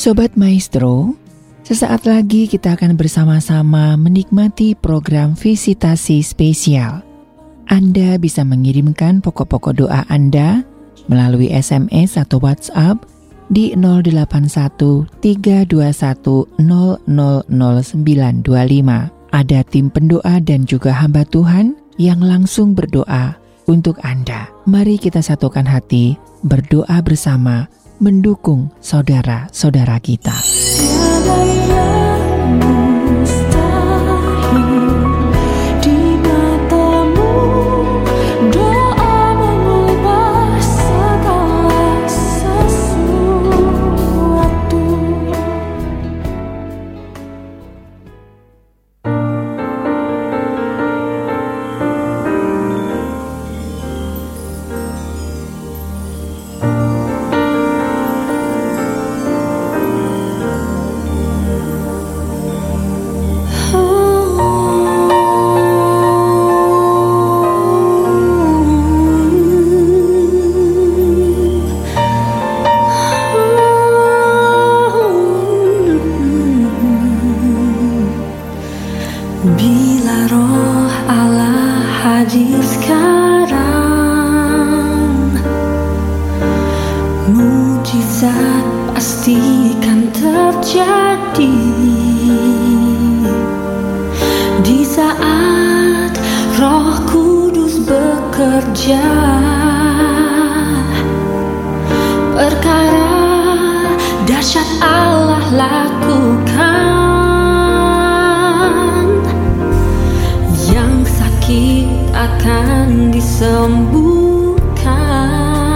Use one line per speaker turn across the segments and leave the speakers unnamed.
Sobat Maestro, sesaat lagi kita akan bersama-sama menikmati program visitasi spesial. Anda bisa mengirimkan pokok-pokok doa Anda melalui SMS atau WhatsApp di 081 321 000925. Ada tim pendoa dan juga hamba Tuhan yang langsung berdoa untuk Anda. Mari kita satukan hati, berdoa bersama, mendukung saudara-saudara kita.
Uh, hati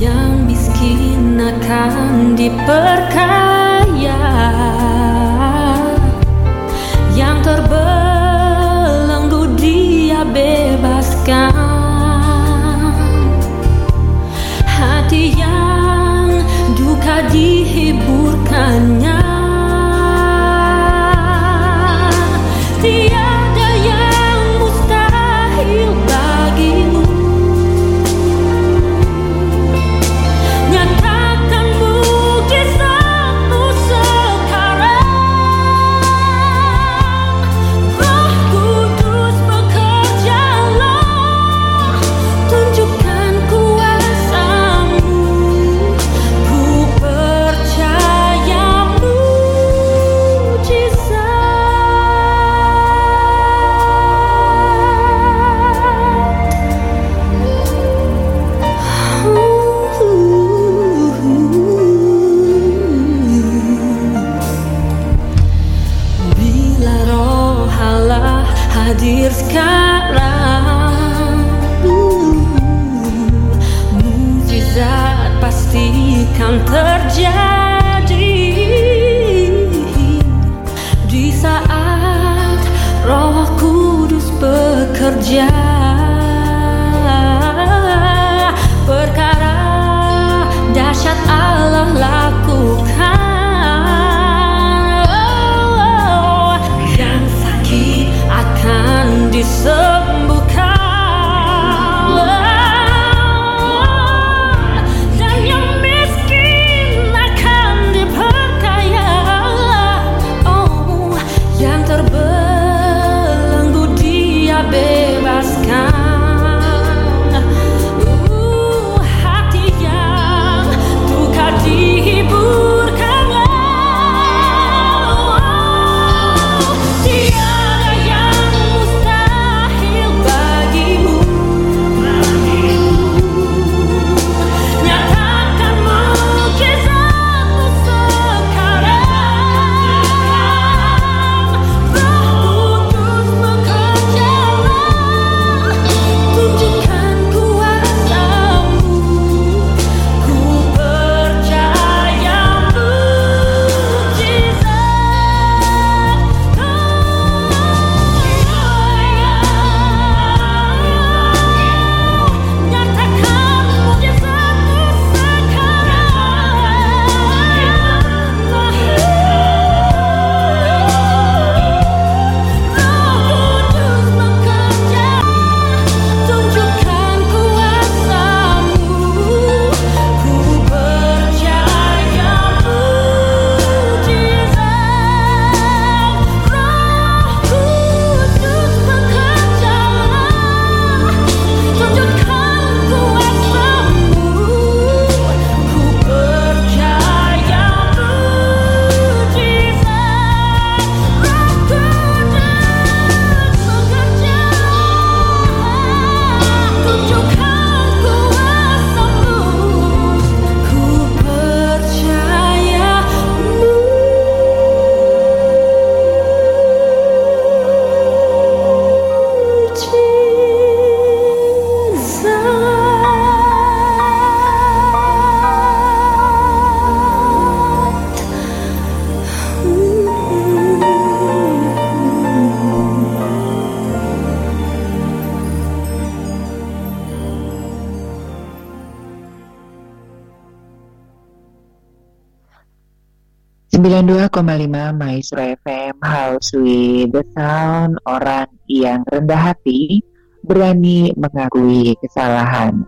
yang duka di
92,5 Maestro FM House with the Sound Orang yang rendah hati berani mengakui kesalahan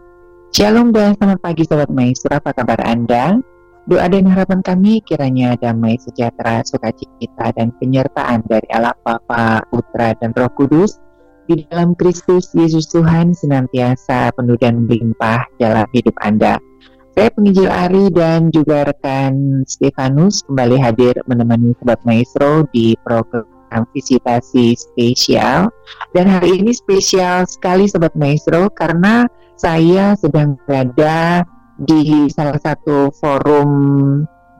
Shalom dan selamat pagi Sobat Maestro, apa kabar Anda? Doa dan harapan kami kiranya damai sejahtera, sukacita dan penyertaan dari Allah Bapa, Putra dan Roh Kudus di dalam Kristus Yesus Tuhan senantiasa penuh dan melimpah dalam hidup Anda. Saya penginjil Ari dan juga rekan Stefanus kembali hadir menemani Sobat Maestro di program visitasi spesial. Dan hari ini spesial sekali Sobat Maestro karena saya sedang berada di salah satu forum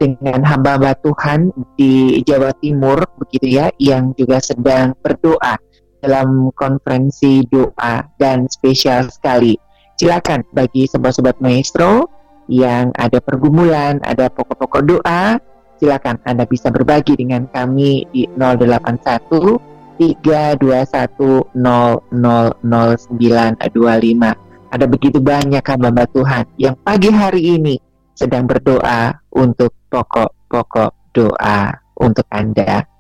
dengan hamba-hamba Tuhan di Jawa Timur begitu ya yang juga sedang berdoa dalam konferensi doa dan spesial sekali. Silakan bagi sobat-sobat maestro yang ada pergumulan, ada pokok-pokok doa, silakan Anda bisa berbagi dengan kami di 081 321 Ada begitu banyak hamba Tuhan yang pagi hari ini sedang berdoa untuk pokok-pokok doa untuk Anda.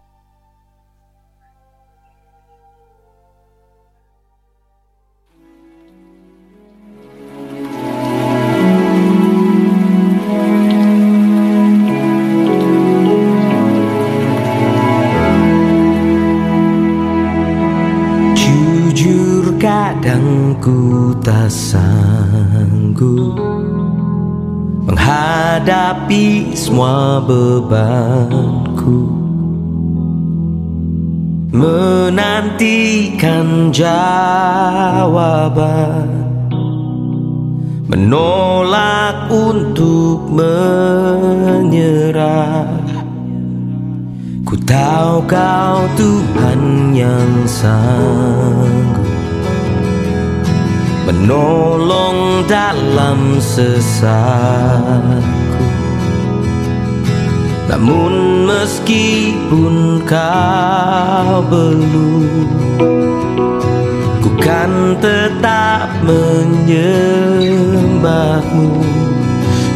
Tak sanggup menghadapi semua bebanku. Menantikan jawaban menolak untuk menyerah. Ku tahu kau Tuhan yang sanggup menolong dalam sesatku. Namun meskipun kau belum Ku kan tetap menyembahmu.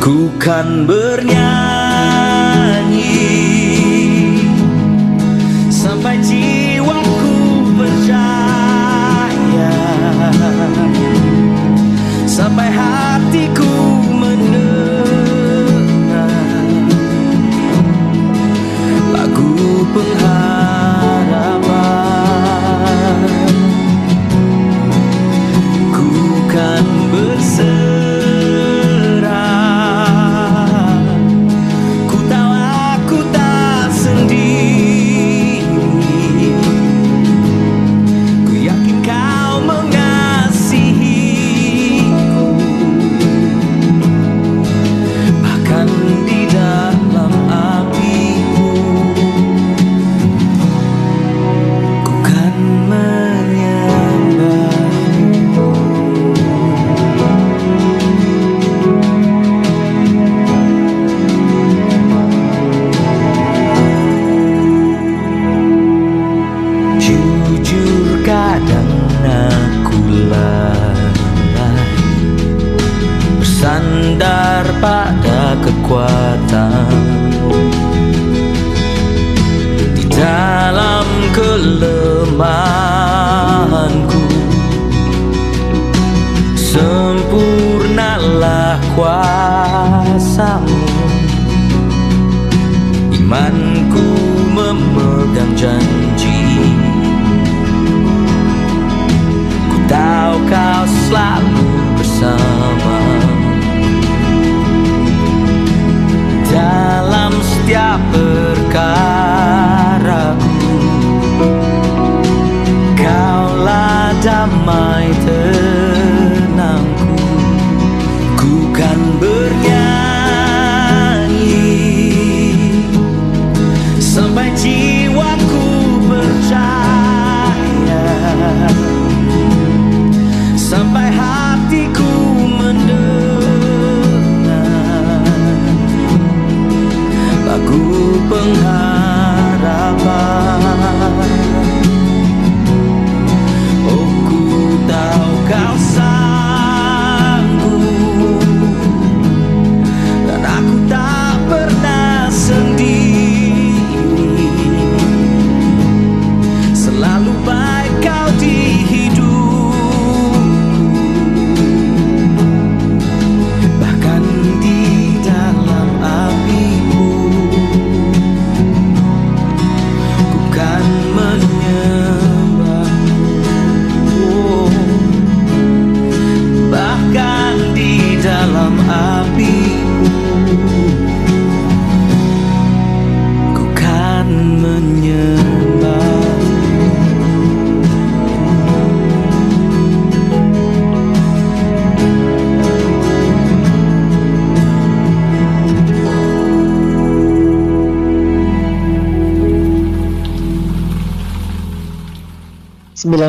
Ku kan bernyanyi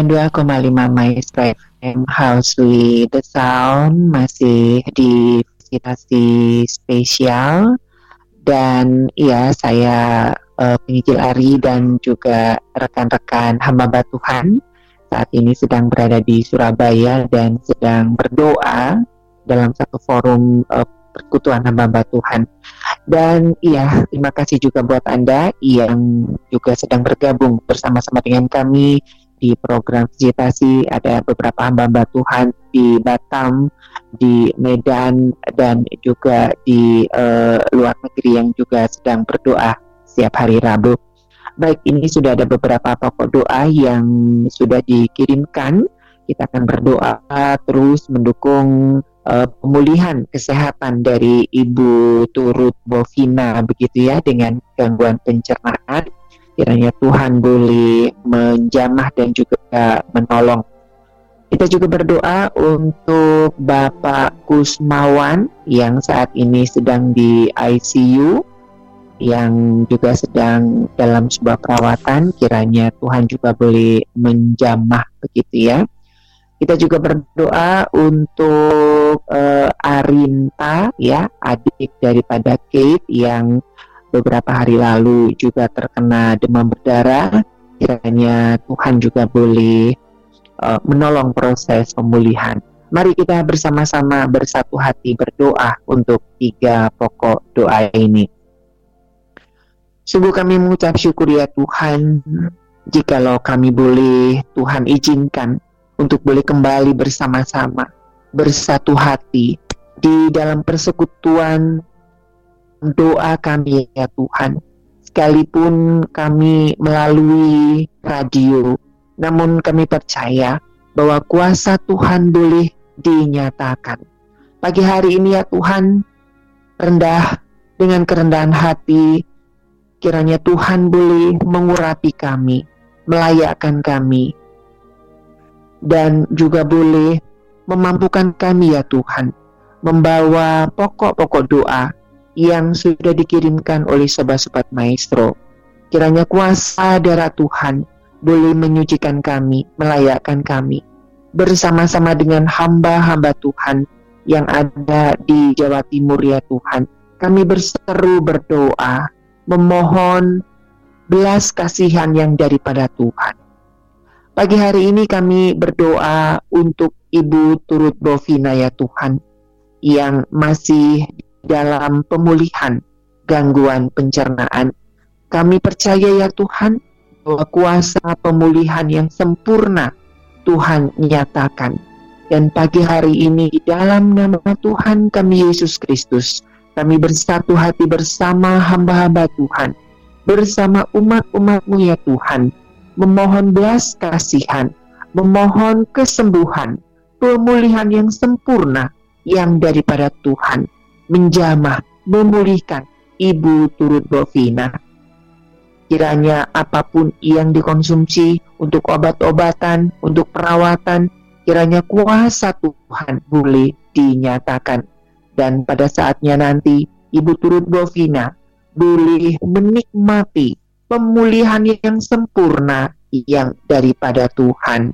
92,5 Maestro FM House with the Sound masih di visitasi spesial dan ya saya uh, Ari dan juga rekan-rekan hamba Tuhan saat ini sedang berada di Surabaya dan sedang berdoa dalam satu forum uh, perkutuan hamba Tuhan. Dan iya, terima kasih juga buat Anda yang juga sedang bergabung bersama-sama dengan kami di program visitasi ada beberapa hamba-hamba Tuhan di Batam, di Medan dan juga di uh, luar negeri yang juga sedang berdoa setiap hari Rabu. Baik, ini sudah ada beberapa pokok doa yang sudah dikirimkan. Kita akan berdoa terus mendukung uh, pemulihan kesehatan dari Ibu Turut Bovina begitu ya dengan gangguan pencernaan kiranya Tuhan boleh menjamah dan juga menolong. Kita juga berdoa untuk Bapak Kusmawan yang saat ini sedang di ICU, yang juga sedang dalam sebuah perawatan, kiranya Tuhan juga boleh menjamah begitu ya. Kita juga berdoa untuk uh, Arinta ya, adik daripada Kate yang beberapa hari lalu juga terkena demam berdarah, kiranya Tuhan juga boleh uh, menolong proses pemulihan. Mari kita bersama-sama bersatu hati berdoa untuk tiga pokok doa ini. Sungguh kami mengucap syukur ya Tuhan, jikalau kami boleh Tuhan izinkan untuk boleh kembali bersama-sama, bersatu hati di dalam persekutuan doa kami ya Tuhan. Sekalipun kami melalui radio, namun kami percaya bahwa kuasa Tuhan boleh dinyatakan. Pagi hari ini ya Tuhan, rendah dengan kerendahan hati, kiranya Tuhan boleh mengurapi kami, melayakkan kami, dan juga boleh memampukan kami ya Tuhan, membawa pokok-pokok doa yang sudah dikirimkan oleh sobat-sobat maestro. Kiranya kuasa darah Tuhan boleh menyucikan kami, melayakkan kami, bersama-sama dengan hamba-hamba Tuhan yang ada di Jawa Timur ya Tuhan. Kami berseru berdoa, memohon belas kasihan yang daripada Tuhan. Pagi hari ini kami berdoa untuk Ibu Turut Bovina ya Tuhan, yang masih dalam pemulihan gangguan pencernaan. Kami percaya ya Tuhan bahwa kuasa pemulihan yang sempurna Tuhan nyatakan. Dan pagi hari ini di dalam nama Tuhan kami Yesus Kristus, kami bersatu hati bersama hamba-hamba Tuhan, bersama umat-umatmu ya Tuhan, memohon belas kasihan, memohon kesembuhan, pemulihan yang sempurna yang daripada Tuhan menjamah, memulihkan ibu turut bovina. Kiranya apa pun yang dikonsumsi untuk obat-obatan, untuk perawatan, kiranya kuasa Tuhan boleh dinyatakan. Dan pada saatnya nanti, ibu turut bovina boleh menikmati pemulihan yang sempurna yang daripada Tuhan.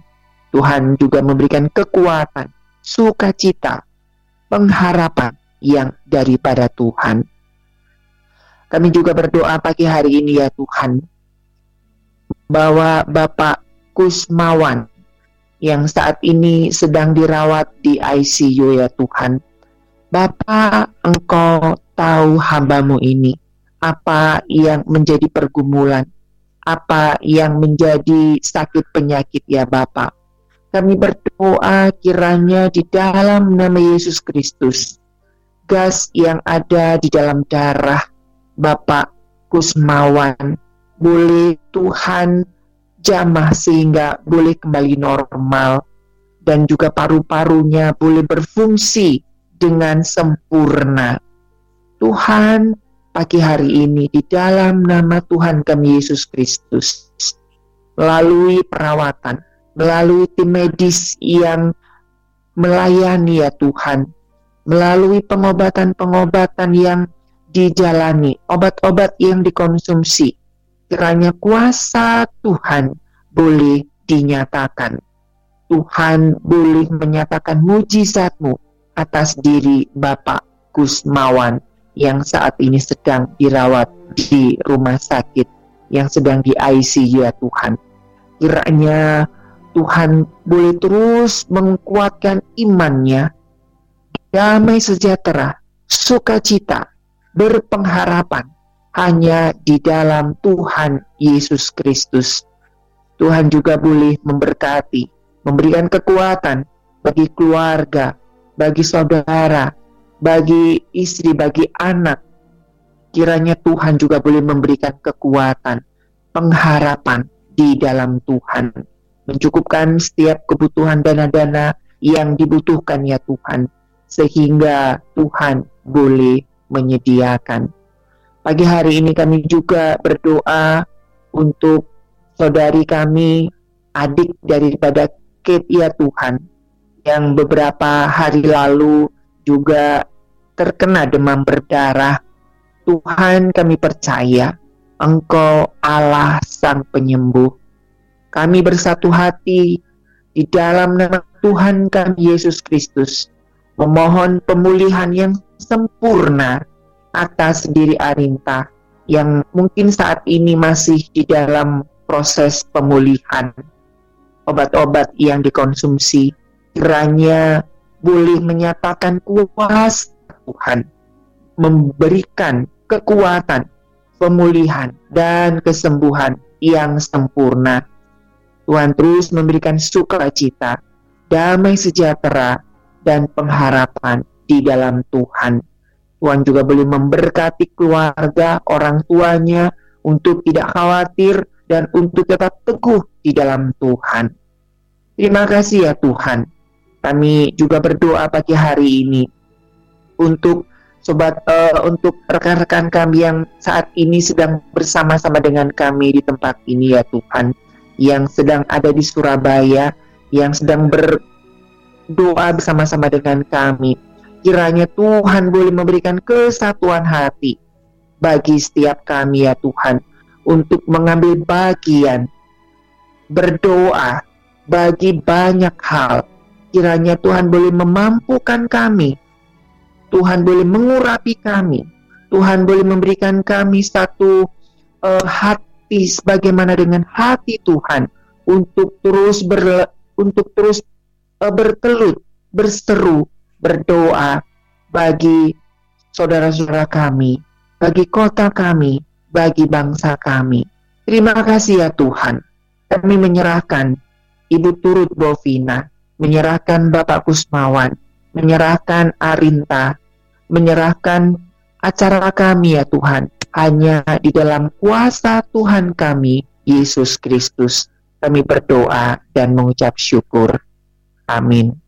Tuhan juga memberikan kekuatan, sukacita, pengharapan yang daripada Tuhan. Kami juga berdoa pagi hari ini ya Tuhan, bahwa Bapak Kusmawan yang saat ini sedang dirawat di ICU ya Tuhan. Bapak, Engkau tahu hambamu ini, apa yang menjadi pergumulan, apa yang menjadi sakit penyakit ya Bapak. Kami berdoa kiranya di dalam nama Yesus Kristus, gas yang ada di dalam darah Bapak Kusmawan boleh Tuhan jamah sehingga boleh kembali normal dan juga paru-parunya boleh berfungsi dengan sempurna. Tuhan, pagi hari ini di dalam nama Tuhan kami Yesus Kristus, melalui perawatan, melalui tim medis yang melayani ya Tuhan, melalui pengobatan-pengobatan yang dijalani, obat-obat yang dikonsumsi. Kiranya kuasa Tuhan boleh dinyatakan. Tuhan boleh menyatakan mujizatmu atas diri Bapak Kusmawan yang saat ini sedang dirawat di rumah sakit, yang sedang di ICU ya Tuhan. Kiranya Tuhan boleh terus menguatkan imannya, damai sejahtera, sukacita, berpengharapan hanya di dalam Tuhan Yesus Kristus. Tuhan juga boleh memberkati, memberikan kekuatan bagi keluarga, bagi saudara, bagi istri, bagi anak. Kiranya Tuhan juga boleh memberikan kekuatan, pengharapan di dalam Tuhan. Mencukupkan setiap kebutuhan dana-dana yang dibutuhkan ya Tuhan. Sehingga Tuhan boleh menyediakan. Pagi hari ini kami juga berdoa untuk saudari kami, adik daripada Kate ya Tuhan, yang beberapa hari lalu juga terkena demam berdarah. Tuhan kami percaya Engkau Allah Sang Penyembuh. Kami bersatu hati di dalam nama Tuhan kami Yesus Kristus memohon pemulihan yang sempurna atas diri Arinta yang mungkin saat ini masih di dalam proses pemulihan. Obat-obat yang dikonsumsi kiranya boleh menyatakan kuasa Tuhan, memberikan kekuatan, pemulihan, dan kesembuhan yang sempurna. Tuhan terus memberikan sukacita, damai sejahtera, dan pengharapan di dalam Tuhan. Tuhan juga boleh memberkati keluarga, orang tuanya untuk tidak khawatir dan untuk tetap teguh di dalam Tuhan. Terima kasih ya Tuhan. Kami juga berdoa pagi hari ini untuk sobat uh, untuk rekan-rekan kami yang saat ini sedang bersama-sama dengan kami di tempat ini ya Tuhan, yang sedang ada di Surabaya, yang sedang berdoa bersama-sama dengan kami Kiranya Tuhan boleh memberikan kesatuan hati bagi setiap kami ya Tuhan untuk mengambil bagian berdoa bagi banyak hal. Kiranya Tuhan boleh memampukan kami. Tuhan boleh mengurapi kami. Tuhan boleh memberikan kami satu uh, hati sebagaimana dengan hati Tuhan untuk terus ber untuk terus uh, bertelut, berseru berdoa bagi saudara-saudara kami, bagi kota kami, bagi bangsa kami. Terima kasih ya Tuhan. Kami menyerahkan Ibu Turut Bovina, menyerahkan Bapak Kusmawan, menyerahkan Arinta, menyerahkan acara kami ya Tuhan. Hanya di dalam kuasa Tuhan kami, Yesus Kristus, kami berdoa dan mengucap syukur. Amin.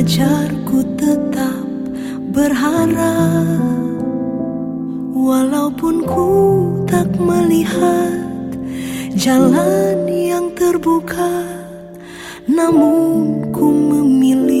belajar ku tetap berharap. Walaupun ku tak melihat Jalan yang terbuka Namun ku
memilih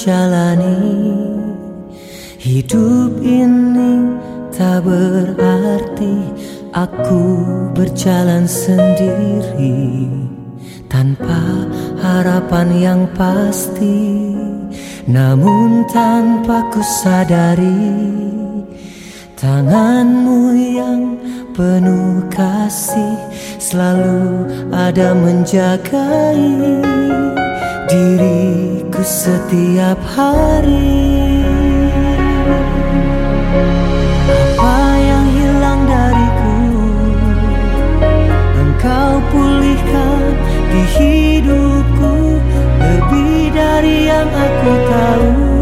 jalani Hidup ini tak berarti Aku berjalan sendiri. Tanpa harapan yang pasti Namun tanpa ku sadari Tanganmu yang penuh kasih Selalu ada menjagai diri. Ku setiap hari. Apa yang hilang dariku? Engkau pulihkan di hidupku. Lebih dari yang aku tahu.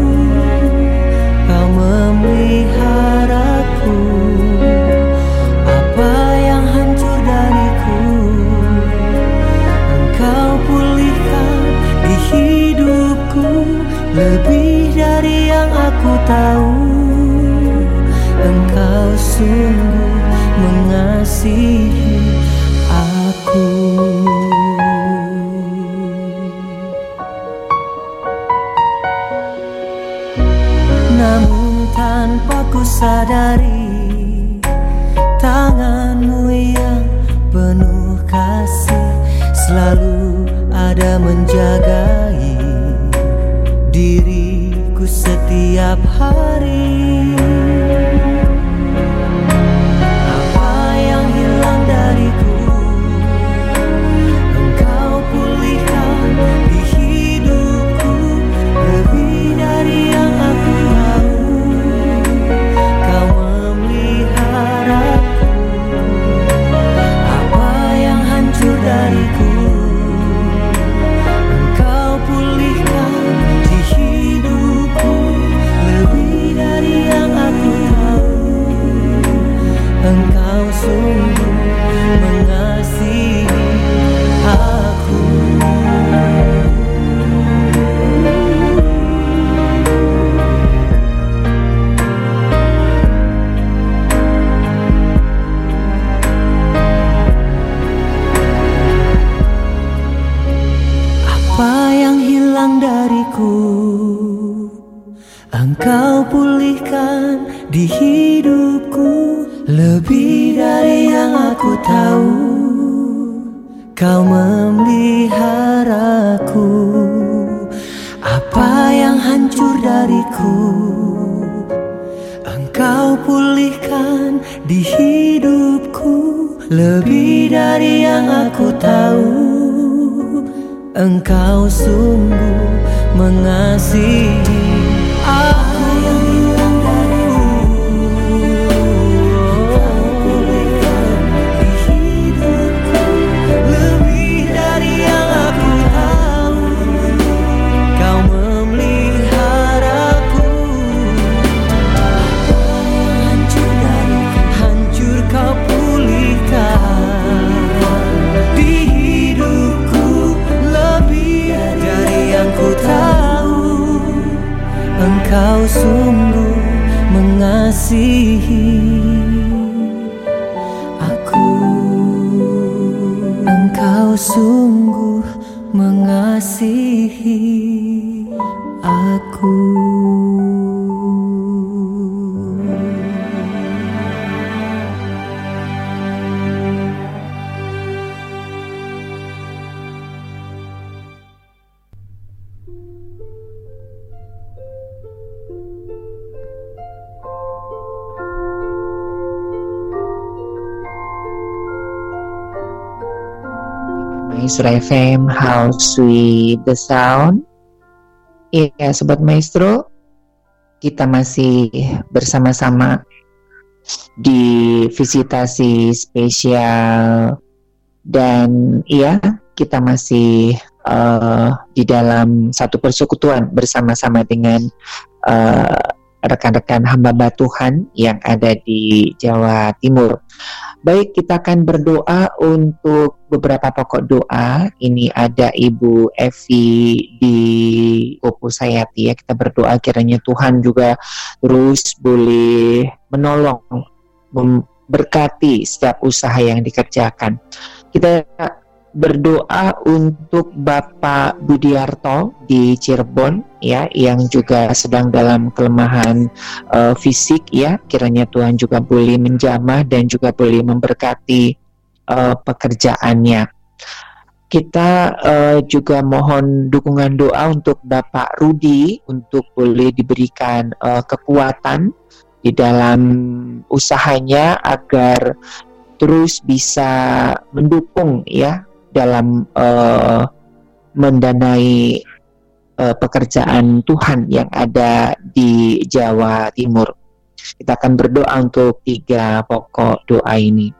tahu engkau sungguh mengasihi aku. Namun tanpa ku sadari Tanganmu yang penuh kasih Selalu ada menjaga setiap hari.
Maestro FM, How Sweet the Sound. Iya, Sobat Maestro, kita masih bersama-sama di visitasi spesial dan iya, kita masih uh, di dalam satu persekutuan bersama-sama dengan uh, rekan-rekan hamba Tuhan yang ada di Jawa Timur. Baik, kita akan berdoa untuk beberapa pokok doa. Ini ada Ibu Evi di Kopo Sayati ya. Kita berdoa kiranya Tuhan juga terus boleh menolong, memberkati setiap usaha yang dikerjakan. Kita berdoa untuk Bapak Budiarto di Cirebon ya yang juga sedang dalam kelemahan uh, fisik ya kiranya Tuhan juga boleh menjamah dan juga boleh memberkati uh, pekerjaannya. Kita uh, juga mohon dukungan doa untuk Bapak Rudi untuk boleh diberikan uh, kekuatan di dalam usahanya agar terus bisa mendukung ya dalam uh, mendanai uh, pekerjaan Tuhan yang ada di Jawa Timur. Kita akan berdoa untuk tiga pokok doa ini.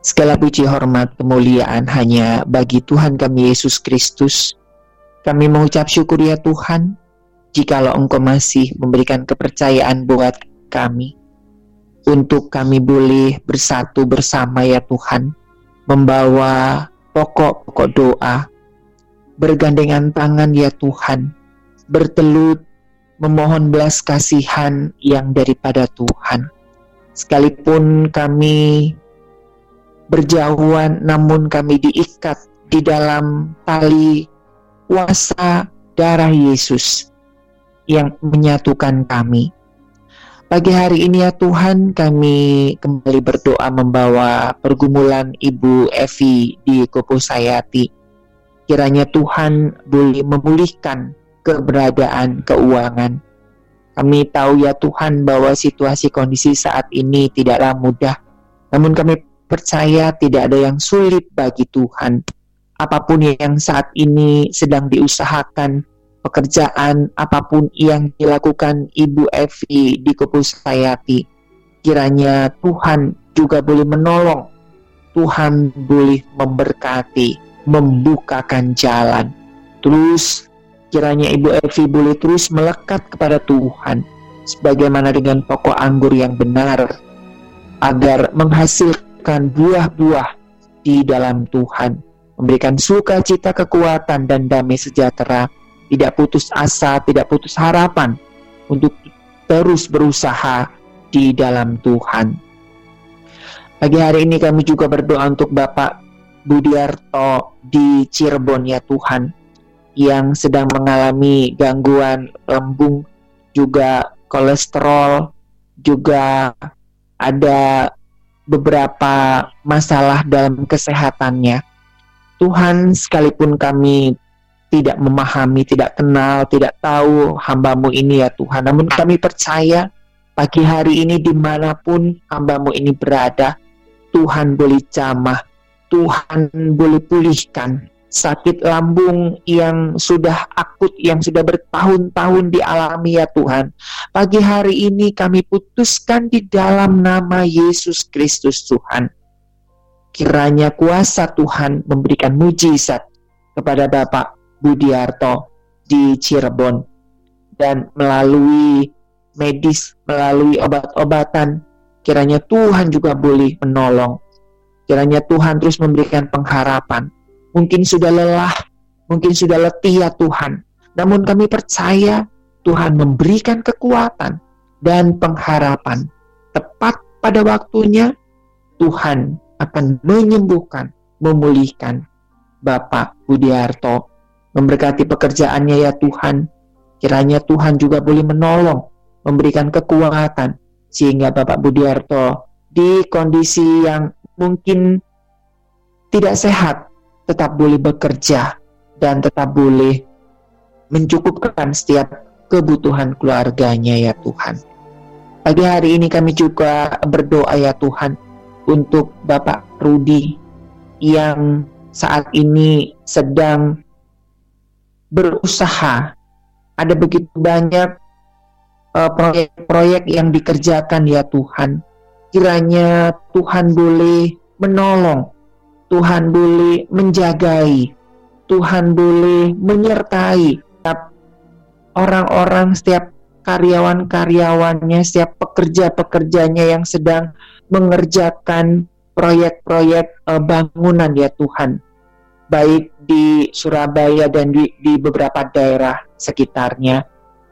Segala puji hormat kemuliaan hanya bagi Tuhan kami Yesus Kristus. Kami mengucap syukur ya Tuhan, jikalau Engkau masih memberikan kepercayaan buat kami, untuk kami boleh bersatu bersama ya Tuhan, membawa pokok-pokok doa, bergandengan tangan ya Tuhan, bertelut memohon belas kasihan yang daripada Tuhan. Sekalipun kami berjauhan, namun kami diikat di dalam tali kuasa darah Yesus yang menyatukan kami. Pagi hari ini ya Tuhan kami kembali berdoa membawa pergumulan Ibu Evi di Kopo Sayati. Kiranya Tuhan boleh memulihkan keberadaan keuangan. Kami tahu ya Tuhan bahwa situasi kondisi saat ini tidaklah mudah. Namun kami percaya tidak ada yang sulit bagi Tuhan. Apa pun yang saat ini sedang diusahakan, pekerjaan apa pun yang dilakukan Ibu Evi di Sayati. Kiranya Tuhan juga boleh menolong, Tuhan boleh memberkati, membukakan jalan. Terus kiranya Ibu Evi boleh terus melekat kepada Tuhan, sebagaimana dengan pokok anggur yang benar, agar menghasilkan buah-buah di dalam Tuhan, memberikan sukacita, kekuatan, dan damai sejahtera tidak putus asa, tidak putus harapan untuk terus berusaha di dalam Tuhan. Pagi hari ini kami juga berdoa untuk Bapak Budiarto di Cirebon ya Tuhan yang sedang mengalami gangguan lambung juga kolesterol juga ada beberapa masalah dalam kesehatannya. Tuhan sekalipun kami tidak memahami, tidak kenal, tidak tahu hambamu ini ya Tuhan. Namun kami percaya pagi hari ini di mana pun hambamu ini berada, Tuhan boleh jamah, Tuhan boleh pulihkan sakit lambung yang sudah akut, yang sudah bertahun-tahun dialami ya Tuhan. Pagi hari ini kami putuskan di dalam nama Yesus Kristus Tuhan. Kiranya kuasa Tuhan memberikan mujizat kepada Bapak Budiarto di Cirebon dan melalui medis, melalui obat-obatan, kiranya Tuhan juga boleh menolong. Kiranya Tuhan terus memberikan pengharapan. Mungkin sudah lelah, mungkin sudah letih ya Tuhan. Namun kami percaya Tuhan memberikan kekuatan dan pengharapan. Tepat pada waktunya Tuhan akan menyembuhkan, memulihkan Bapak Budiarto memberkati pekerjaannya ya Tuhan. Kiranya Tuhan juga boleh menolong, memberikan kekuatan, sehingga Bapak Budiarto di kondisi yang mungkin tidak sehat, tetap boleh bekerja dan tetap boleh mencukupkan setiap kebutuhan keluarganya ya Tuhan. Pagi hari ini kami juga berdoa ya Tuhan untuk Bapak Rudi yang saat ini sedang berusaha. Ada begitu banyak uh, proyek-proyek yang dikerjakan ya Tuhan. Kiranya Tuhan boleh menolong, Tuhan boleh menjagai, Tuhan boleh menyertai setiap orang-orang, setiap karyawan-karyawannya, setiap pekerja-pekerjanya yang sedang mengerjakan proyek-proyek uh, bangunan ya Tuhan baik di Surabaya dan di, di beberapa daerah sekitarnya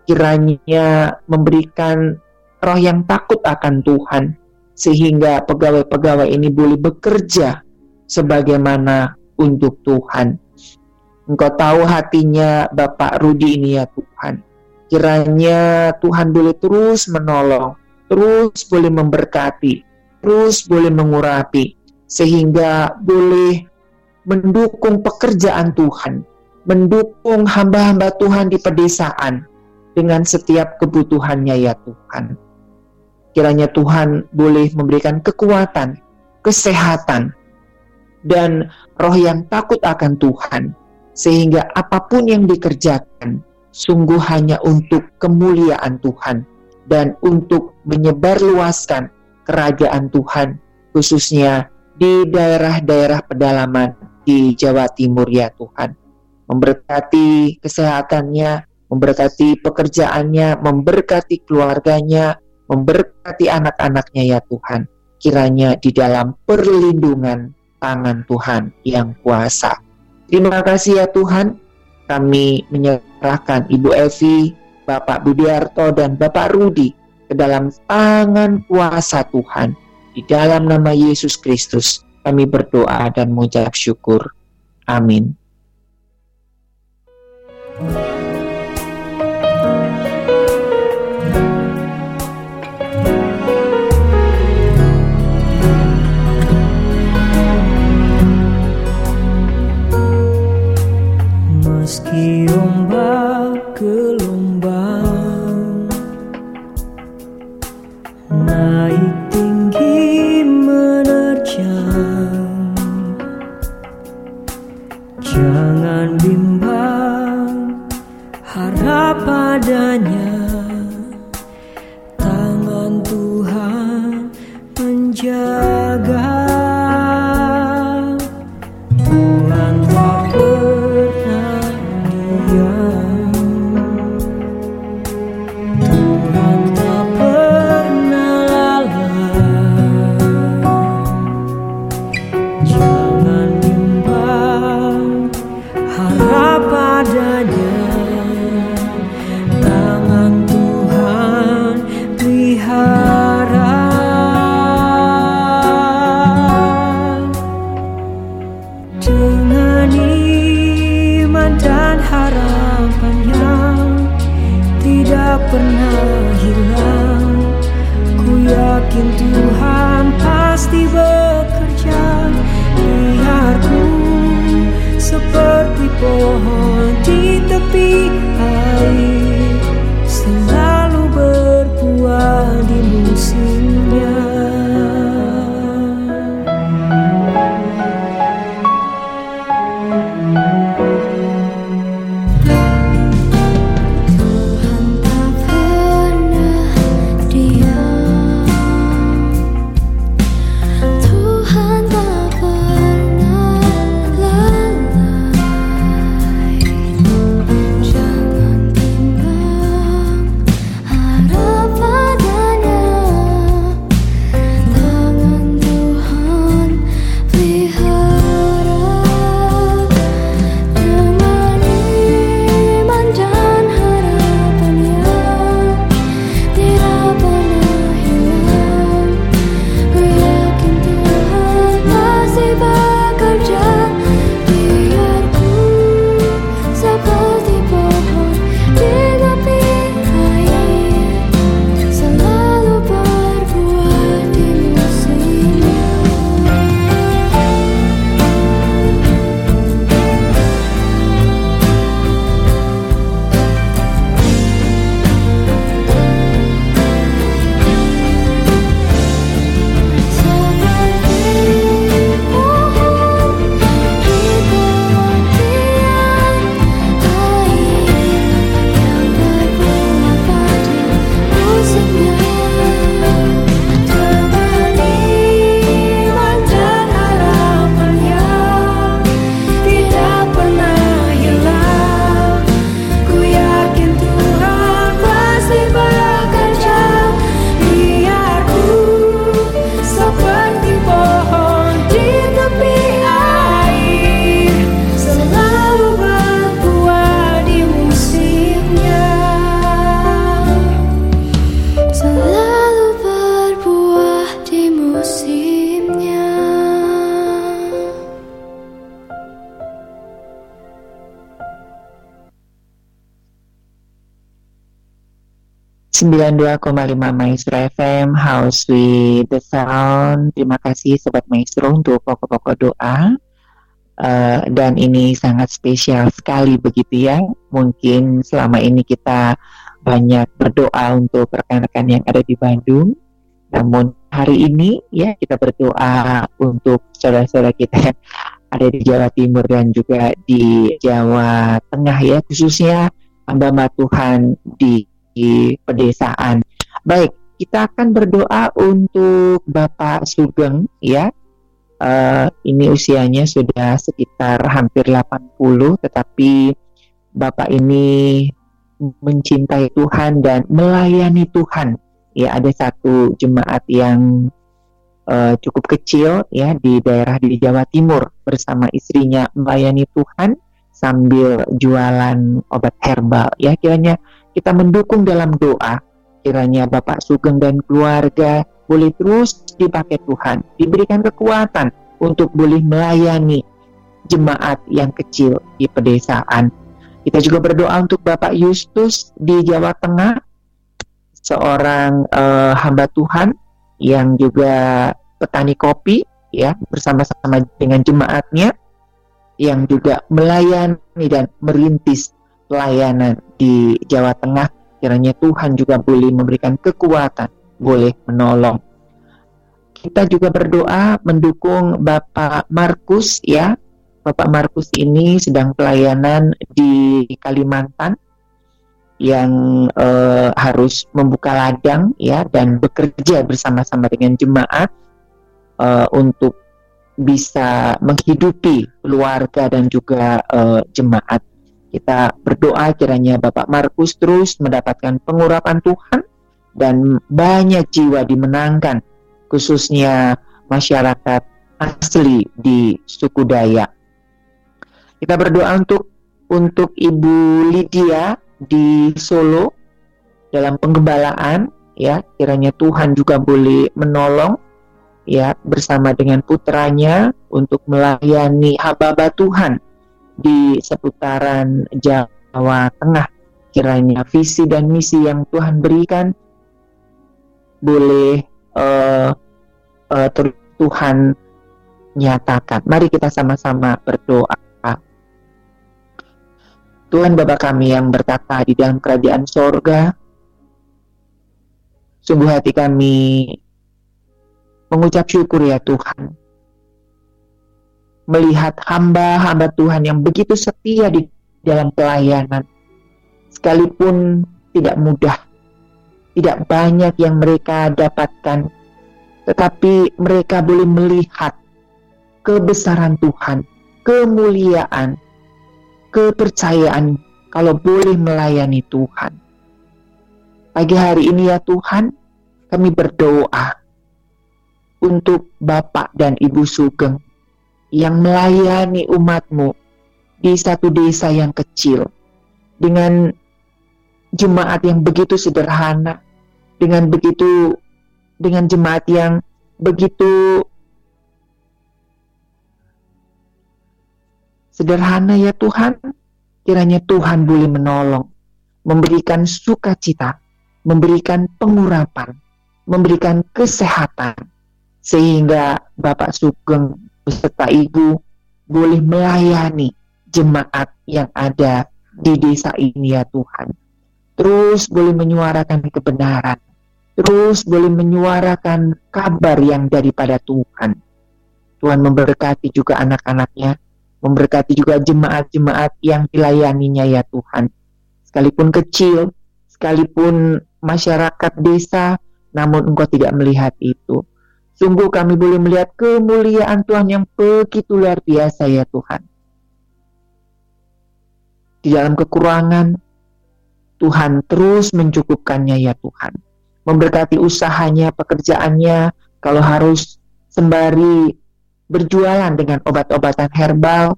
kiranya memberikan roh yang takut akan Tuhan sehingga pegawai-pegawai ini boleh bekerja sebagaimana untuk Tuhan. Engkau tahu hatinya Bapak Rudi ini ya Tuhan. Kiranya Tuhan boleh terus menolong, terus boleh memberkati, terus boleh mengurapi, sehingga boleh mendukung pekerjaan Tuhan, mendukung hamba-hamba Tuhan di pedesaan dengan setiap kebutuhannya ya Tuhan. Kiranya Tuhan boleh memberikan kekuatan, kesehatan, dan roh yang takut akan Tuhan, sehingga apa pun yang dikerjakan sungguh hanya untuk kemuliaan Tuhan dan untuk menyebarluaskan kerajaan Tuhan, khususnya di daerah-daerah pedalaman di Jawa Timur ya Tuhan. Memberkati kesehatannya, memberkati pekerjaannya, memberkati keluarganya, memberkati anak-anaknya ya Tuhan. Kiranya di dalam perlindungan tangan Tuhan yang kuasa. Terima kasih ya Tuhan, kami menyerahkan Ibu Evi, Bapak Budiarto, dan Bapak Rudi ke dalam tangan kuasa Tuhan. Di dalam nama Yesus Kristus, kami berdoa dan mengucap syukur. Amin.
Meski ombak gelombang padanya
92,5 Maestro FM House with the Sound. Terima kasih Sobat Maestro untuk pokok-pokok doa. Uh, dan ini sangat spesial sekali begitu ya. Mungkin selama ini kita banyak berdoa untuk rekan-rekan yang ada di Bandung. Namun hari ini ya kita berdoa untuk saudara-saudara kita yang ada di Jawa Timur dan juga di Jawa Tengah ya khususnya hamba Tuhan di di pedesaan. Baik, kita akan berdoa untuk Bapak Sugeng ya. Uh, ini usianya sudah sekitar hampir 80 tetapi Bapak ini mencintai Tuhan dan melayani Tuhan. Ya, ada satu jemaat yang uh, cukup kecil ya di daerah di Jawa Timur bersama istrinya melayani Tuhan sambil jualan obat herbal ya kiranya kita mendukung dalam doa. Kiranya Bapak Sugeng dan keluarga boleh terus dipakai Tuhan, diberikan kekuatan untuk boleh melayani jemaat yang kecil di pedesaan. Kita juga berdoa untuk Bapak Yustus di Jawa Tengah, seorang uh, hamba Tuhan yang juga petani kopi ya bersama-sama dengan jemaatnya yang juga melayani dan merintis pelayanan di Jawa Tengah. Kiranya Tuhan juga boleh memberikan kekuatan, boleh menolong. Kita juga berdoa mendukung Bapak Markus ya. Bapak Markus ini sedang pelayanan di Kalimantan yang uh, harus membuka ladang ya dan bekerja bersama-sama dengan jemaat uh, untuk bisa menghidupi keluarga dan juga uh, jemaat. Kita berdoa kiranya Bapak Markus terus mendapatkan pengurapan Tuhan dan banyak jiwa dimenangkan, khususnya masyarakat asli di suku Dayak. Kita berdoa untuk untuk Ibu Lydia di Solo dalam penggembalaan ya kiranya Tuhan juga boleh menolong ya bersama dengan putranya untuk melayani hamba Tuhan di seputaran Jawa Tengah. Kiranya visi dan misi yang Tuhan berikan boleh uh, uh, Tuhan nyatakan. Mari kita sama-sama berdoa. Tuhan Bapa kami yang bertata di dalam kerajaan sorga, sungguh hati kami mengucap syukur ya Tuhan melihat hamba-hamba Tuhan yang begitu setia di dalam pelayanan. Sekalipun tidak mudah, tidak banyak yang mereka dapatkan, tetapi mereka boleh melihat kebesaran Tuhan, kemuliaan, kepercayaan kalau boleh melayani Tuhan. Pagi hari ini ya Tuhan, kami berdoa untuk Bapak dan Ibu Sugeng yang melayani umatmu di satu desa yang kecil dengan jemaat yang begitu sederhana dengan begitu dengan jemaat yang begitu sederhana ya Tuhan. Kiranya Tuhan boleh menolong memberikan sukacita memberikan pengurapan memberikan kesehatan sehingga Bapak Sugeng beserta ibu boleh melayani jemaat yang ada di desa ini ya Tuhan. Terus boleh menyuarakan kebenaran. Terus boleh menyuarakan kabar yang daripada Tuhan. Tuhan memberkati juga anak-anaknya. Memberkati juga jemaat-jemaat yang dilayaninya ya Tuhan. Sekalipun kecil, sekalipun masyarakat desa, namun engkau tidak melihat itu. Sungguh kami boleh melihat kemuliaan Tuhan yang begitu luar biasa ya Tuhan. Di dalam kekurangan, Tuhan terus mencukupkannya ya Tuhan. Memberkati usahanya, pekerjaannya, kalau harus sembari berjualan dengan obat-obatan herbal,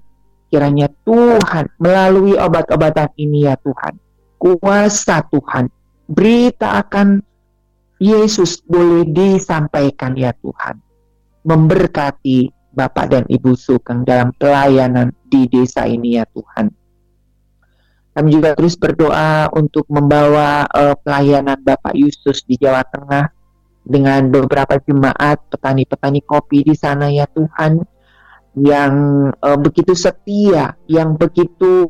kiranya Tuhan melalui obat-obatan ini ya Tuhan. Kuasa Tuhan, berita akan Yesus boleh disampaikan ya Tuhan. Memberkati Bapak dan Ibu Sugeng dalam pelayanan di desa ini ya Tuhan. Kami juga terus berdoa untuk membawa eh, pelayanan Bapak Yustus di Jawa Tengah dengan beberapa jemaat petani-petani kopi di sana ya Tuhan yang eh, begitu setia, yang begitu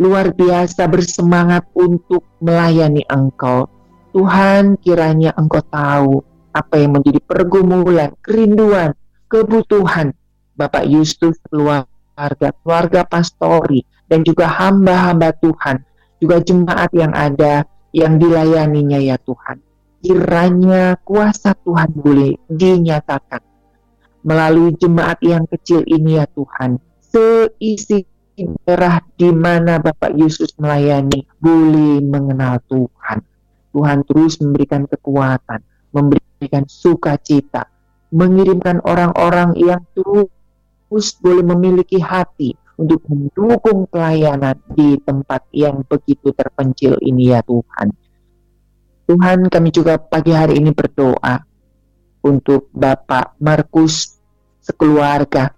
luar biasa bersemangat untuk melayani Engkau. Tuhan kiranya Engkau tahu apa yang menjadi pergumulan, kerinduan, kebutuhan Bapak Yustus keluarga, keluarga pastori, dan juga hamba-hamba Tuhan, juga jemaat yang ada yang dilayaninya ya Tuhan. Kiranya kuasa Tuhan boleh dinyatakan melalui jemaat yang kecil ini ya Tuhan. Seisi daerah di mana Bapak Yesus melayani boleh mengenal Tuhan. Tuhan terus memberikan kekuatan, memberikan sukacita, mengirimkan orang-orang yang terus boleh memiliki hati untuk mendukung pelayanan di tempat yang begitu terpencil ini ya Tuhan. Tuhan kami juga pagi hari ini berdoa untuk Bapak Markus sekeluarga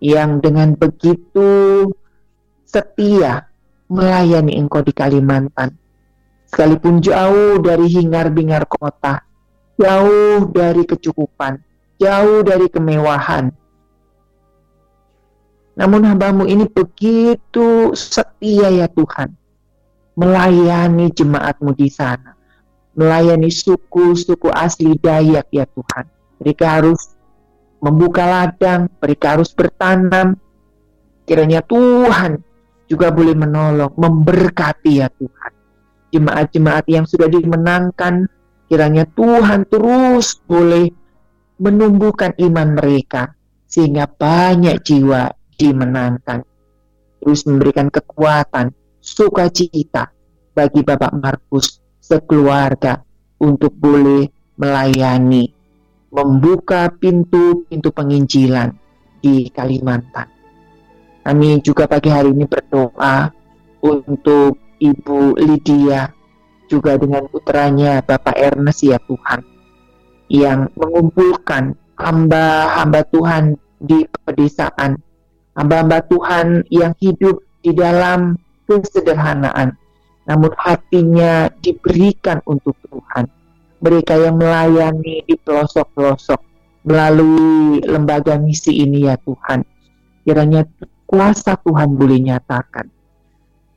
yang dengan begitu setia melayani Engkau di Kalimantan sekalipun jauh dari hingar-bingar kota, jauh dari kecukupan, jauh dari kemewahan. Namun hambamu ini begitu setia ya Tuhan, melayani jemaatmu di sana, melayani suku-suku asli Dayak ya Tuhan. Mereka harus membuka ladang, mereka harus bertanam. Kiranya Tuhan juga boleh menolong, memberkati ya Tuhan jemaat-jemaat yang sudah dimenangkan, kiranya Tuhan terus boleh menumbuhkan iman mereka sehingga banyak jiwa dimenangkan. Terus memberikan kekuatan, sukacita bagi Bapak Markus sekeluarga untuk boleh melayani, membuka pintu-pintu penginjilan di Kalimantan. Kami juga pagi hari ini berdoa untuk Ibu Lydia, juga dengan putranya Bapak Ernest ya Tuhan, yang mengumpulkan hamba-hamba Tuhan di pedesaan, hamba-hamba Tuhan yang hidup di dalam kesederhanaan, namun hatinya diberikan untuk Tuhan. Mereka yang melayani di pelosok-pelosok melalui lembaga misi ini ya Tuhan. Kiranya kuasa Tuhan boleh nyatakan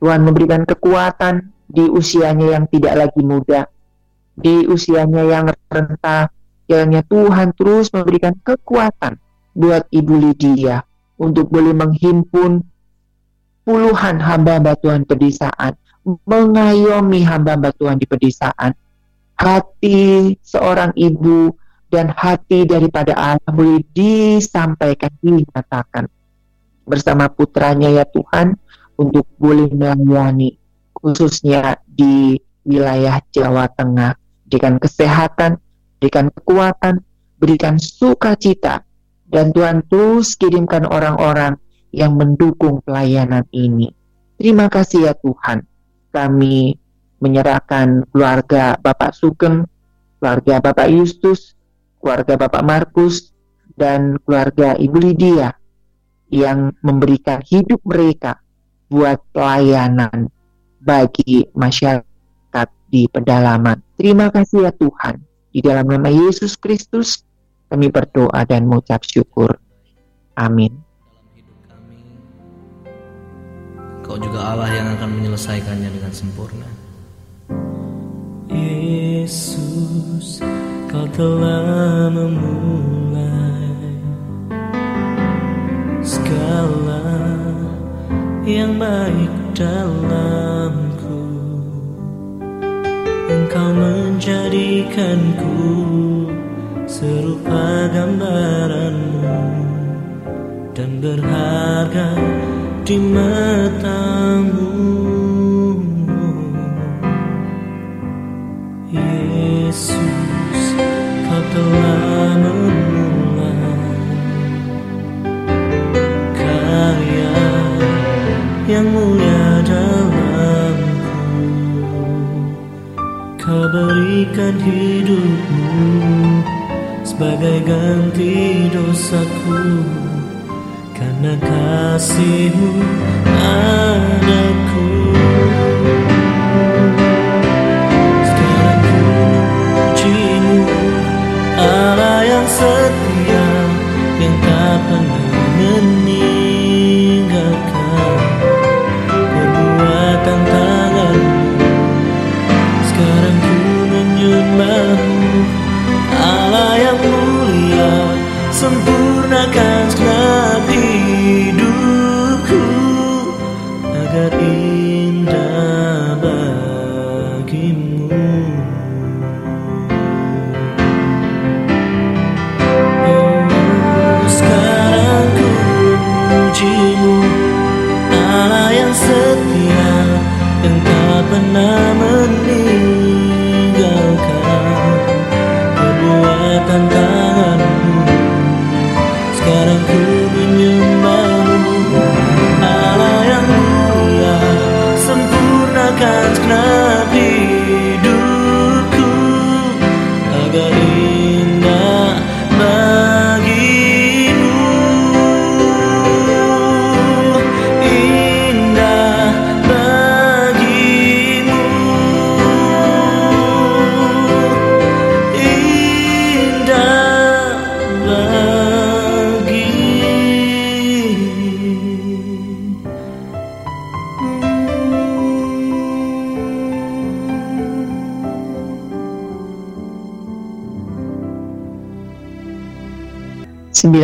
Tuhan memberikan kekuatan di usianya yang tidak lagi muda, di usianya yang renta. Kiranya Tuhan terus memberikan kekuatan buat Ibu Lydia untuk boleh menghimpun puluhan hamba-hamba Tuhan pedesaan, mengayomi hamba-hamba Tuhan di pedesaan. Hati seorang ibu dan hati daripada Allah boleh disampaikan, dinyatakan bersama putranya ya Tuhan untuk boleh melayani khususnya di wilayah Jawa Tengah. Berikan kesehatan, berikan kekuatan, berikan sukacita, dan Tuhan terus kirimkan orang-orang yang mendukung pelayanan ini. Terima kasih ya Tuhan. Kami menyerahkan keluarga Bapak Sugeng, keluarga Bapak Justus, keluarga Bapak Markus, dan keluarga Ibu Lydia yang memberikan hidup mereka buat pelayanan bagi masyarakat di pedalaman. Terima kasih ya Tuhan. Di dalam nama Yesus Kristus kami berdoa dan mengucap syukur. Amin.
Kau juga Allah yang akan menyelesaikannya dengan sempurna.
Yesus, kau telah memulai segala yang baik dalamku. Engkau menjadikanku serupa gambaranmu Dan berharga di matamu. Yesus, kau telah yang mulia dalamku. Kau berikan hidupmu sebagai ganti dosaku. Karena kasihmu padaku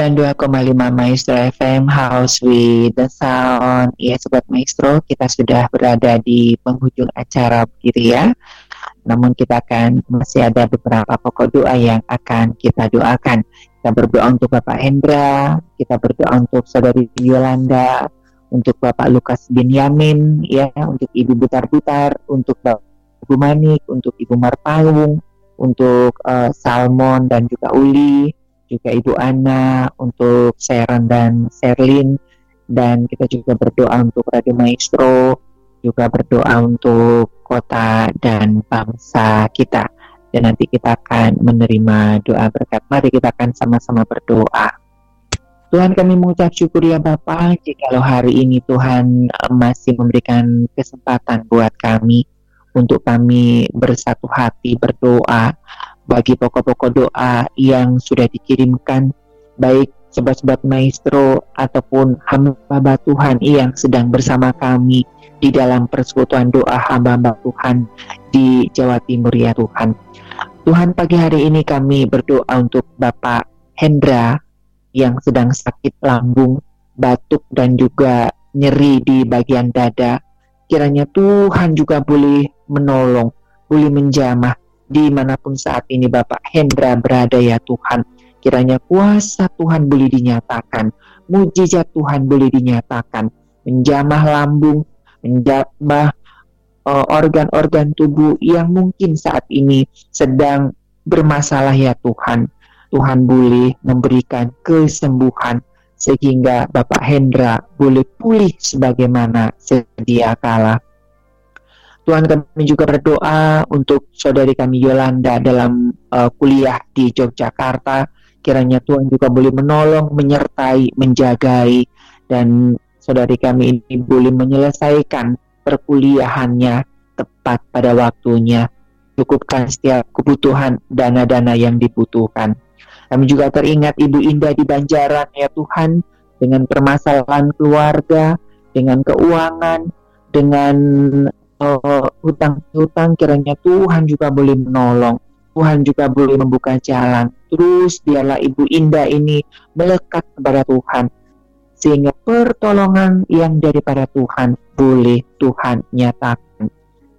92,5 Maestro FM House with the Sound. Ya Sobat Maestro, kita sudah berada di penghujung acara begitu ya. Namun kita akan masih ada beberapa pokok doa yang akan kita doakan. Kita berdoa untuk Bapak Hendra, kita berdoa untuk Saudari Yolanda, untuk Bapak Lukas bin Yamin, ya, untuk Ibu Butar-Butar, untuk Bapak Ibu Manik, untuk Ibu Marpaung, untuk eh, Salmon dan juga Uli, juga Ibu Ana, untuk Sharon dan Sherlyn, dan kita juga berdoa untuk Radio Maestro, juga berdoa untuk kota dan bangsa kita. Dan nanti kita akan menerima doa berkat. Mari kita akan sama-sama berdoa. Tuhan kami mengucap syukur ya Bapak, jikalau hari ini Tuhan eh, masih memberikan kesempatan buat kami untuk kami bersatu hati berdoa bagi pokok-pokok doa yang sudah dikirimkan baik sobat-sobat maestro ataupun hamba Tuhan yang sedang bersama kami di dalam persekutuan doa hamba-hamba Tuhan di Jawa Timur ya Tuhan. Tuhan pagi hari ini kami berdoa untuk Bapak Hendra yang sedang sakit lambung, batuk dan juga nyeri di bagian dada. Kiranya Tuhan juga boleh menolong, boleh menjamah di mana pun saat ini Bapak Hendra berada ya Tuhan. Kiranya kuasa Tuhan boleh dinyatakan, mujizat Tuhan boleh dinyatakan, menjamah lambung, menjamah uh, organ-organ tubuh yang mungkin saat ini sedang bermasalah ya Tuhan. Tuhan boleh memberikan kesembuhan sehingga Bapak Hendra boleh pulih sebagaimana sedia kala. Tuhan kami juga berdoa untuk saudari kami Yolanda dalam uh, kuliah di Yogyakarta. Kiranya Tuhan juga boleh menolong, menyertai, menjagai dan saudari kami ini boleh menyelesaikan perkuliahannya tepat pada waktunya. Cukupkan setiap kebutuhan dana-dana yang dibutuhkan. Kami juga teringat Ibu Indah di Banjaran ya Tuhan dengan permasalahan keluarga, dengan keuangan, dengan uh, hutang-hutang kiranya Tuhan juga boleh menolong. Tuhan juga boleh membuka jalan. Terus biarlah Ibu Indah ini melekat kepada Tuhan. Sehingga pertolongan yang daripada Tuhan boleh Tuhan nyatakan.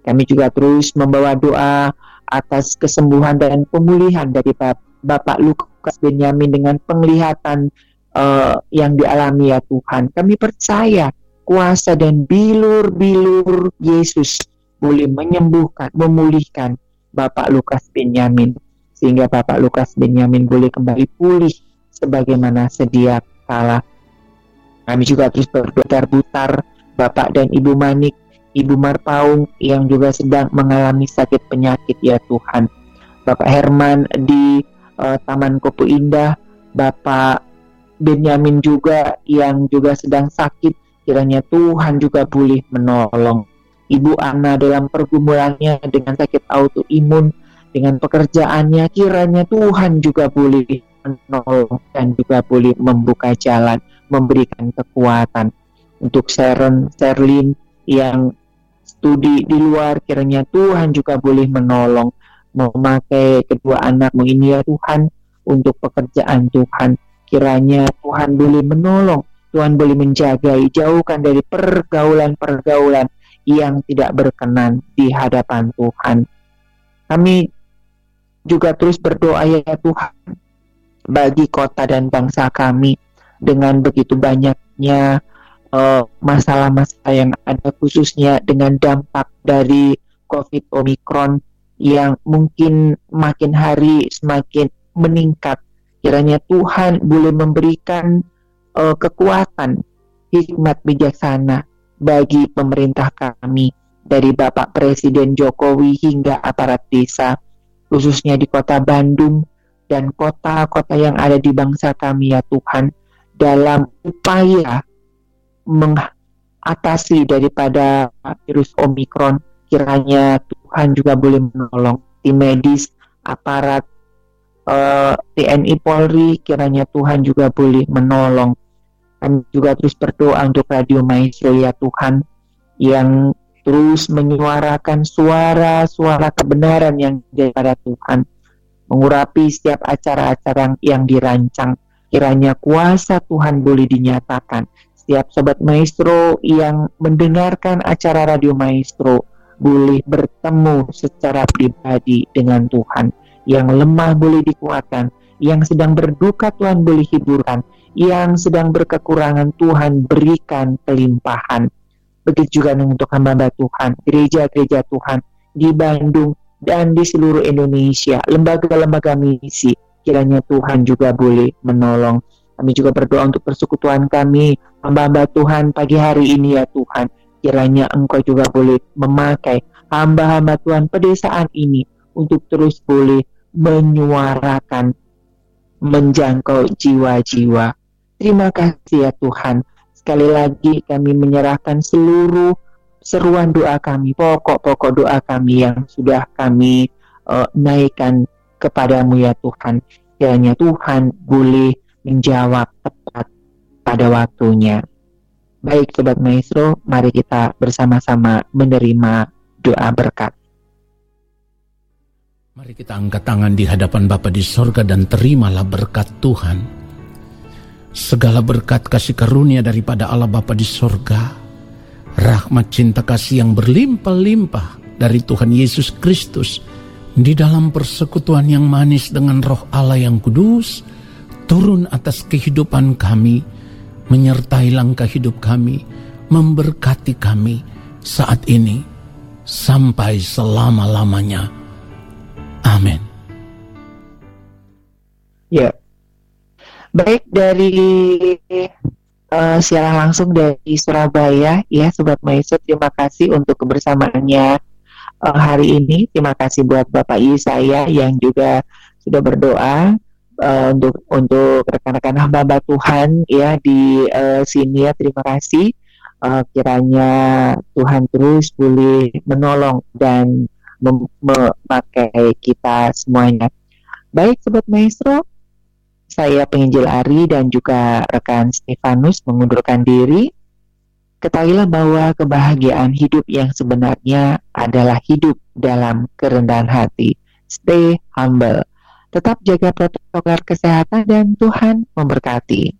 Kami juga terus membawa doa atas kesembuhan dan pemulihan dari Bap- Bapak Lukas Benyamin dengan penglihatan uh, yang dialami ya Tuhan. Kami percaya kuasa dan bilur-bilur Yesus boleh menyembuhkan, memulihkan Bapak Lukas Benyamin sehingga Bapak Lukas Benyamin boleh kembali pulih sebagaimana sedia kala. Kami juga terus berputar-putar Bapak dan Ibu Manik, Ibu Marpaung yang juga sedang mengalami sakit penyakit ya Tuhan. Bapak Herman di uh, Taman Kopo Indah, Bapak Benyamin juga yang juga sedang sakit, kiranya Tuhan juga boleh menolong. Ibu Ana dalam pergumulannya dengan sakit autoimun, dengan pekerjaannya, kiranya Tuhan juga boleh menolong dan juga boleh membuka jalan, memberikan kekuatan untuk Sharon, Sherlyn yang studi di luar, kiranya Tuhan juga boleh menolong, memakai kedua anakmu ini ya Tuhan untuk pekerjaan Tuhan. Kiranya Tuhan boleh menolong, Tuhan boleh menjaga, jauhkan dari pergaulan-pergaulan yang tidak berkenan di hadapan Tuhan. Kami juga terus berdoa ya Tuhan bagi kota dan bangsa kami dengan begitu banyaknya eh, masalah-masalah uh, yang ada khususnya dengan dampak dari COVID Omicron yang mungkin makin hari semakin meningkat. Kiranya Tuhan boleh memberikan uh, kekuatan, hikmat bijaksana bagi pemerintah kami dari Bapak Presiden Jokowi hingga aparat desa, khususnya di kota Bandung dan kota-kota yang ada di bangsa kami ya Tuhan dalam upaya mengatasi daripada virus Omikron. Kiranya Tuhan juga boleh menolong tim medis aparat eh, TNI Polri kiranya Tuhan juga boleh menolong kami juga terus berdoa untuk Radio Maestro ya Tuhan yang terus menyuarakan suara-suara kebenaran yang daripada Tuhan mengurapi setiap acara-acara yang dirancang. Kiranya kuasa Tuhan boleh dinyatakan. Setiap sobat maestro yang mendengarkan acara radio maestro boleh bertemu secara pribadi dengan Tuhan. Yang lemah boleh dikuatkan, yang sedang berduka Tuhan boleh hiburkan, yang sedang berkekurangan Tuhan berikan kelimpahan. Begitu juga untuk hamba Tuhan, gereja-gereja Tuhan di Bandung, dan di seluruh Indonesia, lembaga-lembaga misi, kiranya Tuhan juga boleh menolong. Kami juga berdoa untuk persekutuan kami, hamba-hamba Tuhan pagi hari ini ya Tuhan. Kiranya Engkau juga boleh memakai hamba-hamba Tuhan pedesaan ini untuk terus boleh menyuarakan, menjangkau jiwa-jiwa. Terima kasih ya Tuhan. Sekali lagi kami menyerahkan seluruh seruan doa kami, pokok-pokok doa kami yang sudah kami uh, naikkan kepadamu ya Tuhan. Kiranya Tuhan boleh menjawab tepat pada waktunya. Baik Sobat Maestro, mari kita bersama-sama menerima doa berkat.
Mari kita angkat tangan di hadapan Bapa di sorga dan terimalah berkat Tuhan. Segala berkat kasih karunia daripada Allah Bapa di sorga, rahmat cinta kasih yang berlimpah-limpah dari Tuhan Yesus Kristus di dalam persekutuan yang manis dengan roh Allah yang kudus turun atas kehidupan kami menyertai langkah hidup kami memberkati kami saat ini sampai selama-lamanya amin.
Ya. Baik dari uh, siaran langsung dari Surabaya. Ya Sobat Maestro terima kasih untuk kebersamaannya uh, hari ini. Terima kasih buat Bapak Yesaya yang juga sudah berdoa uh, untuk untuk rekan-rekan hamba Tuhan ya di uh, sini. Ya terima kasih. Uh, kiranya Tuhan terus boleh menolong dan memakai kita semuanya baik Sobat Maestro saya penginjil Ari dan juga rekan Stefanus mengundurkan diri. Ketahuilah bahwa kebahagiaan hidup yang sebenarnya adalah hidup dalam kerendahan hati. Stay humble. Tetap jaga protokol kesehatan dan Tuhan memberkati.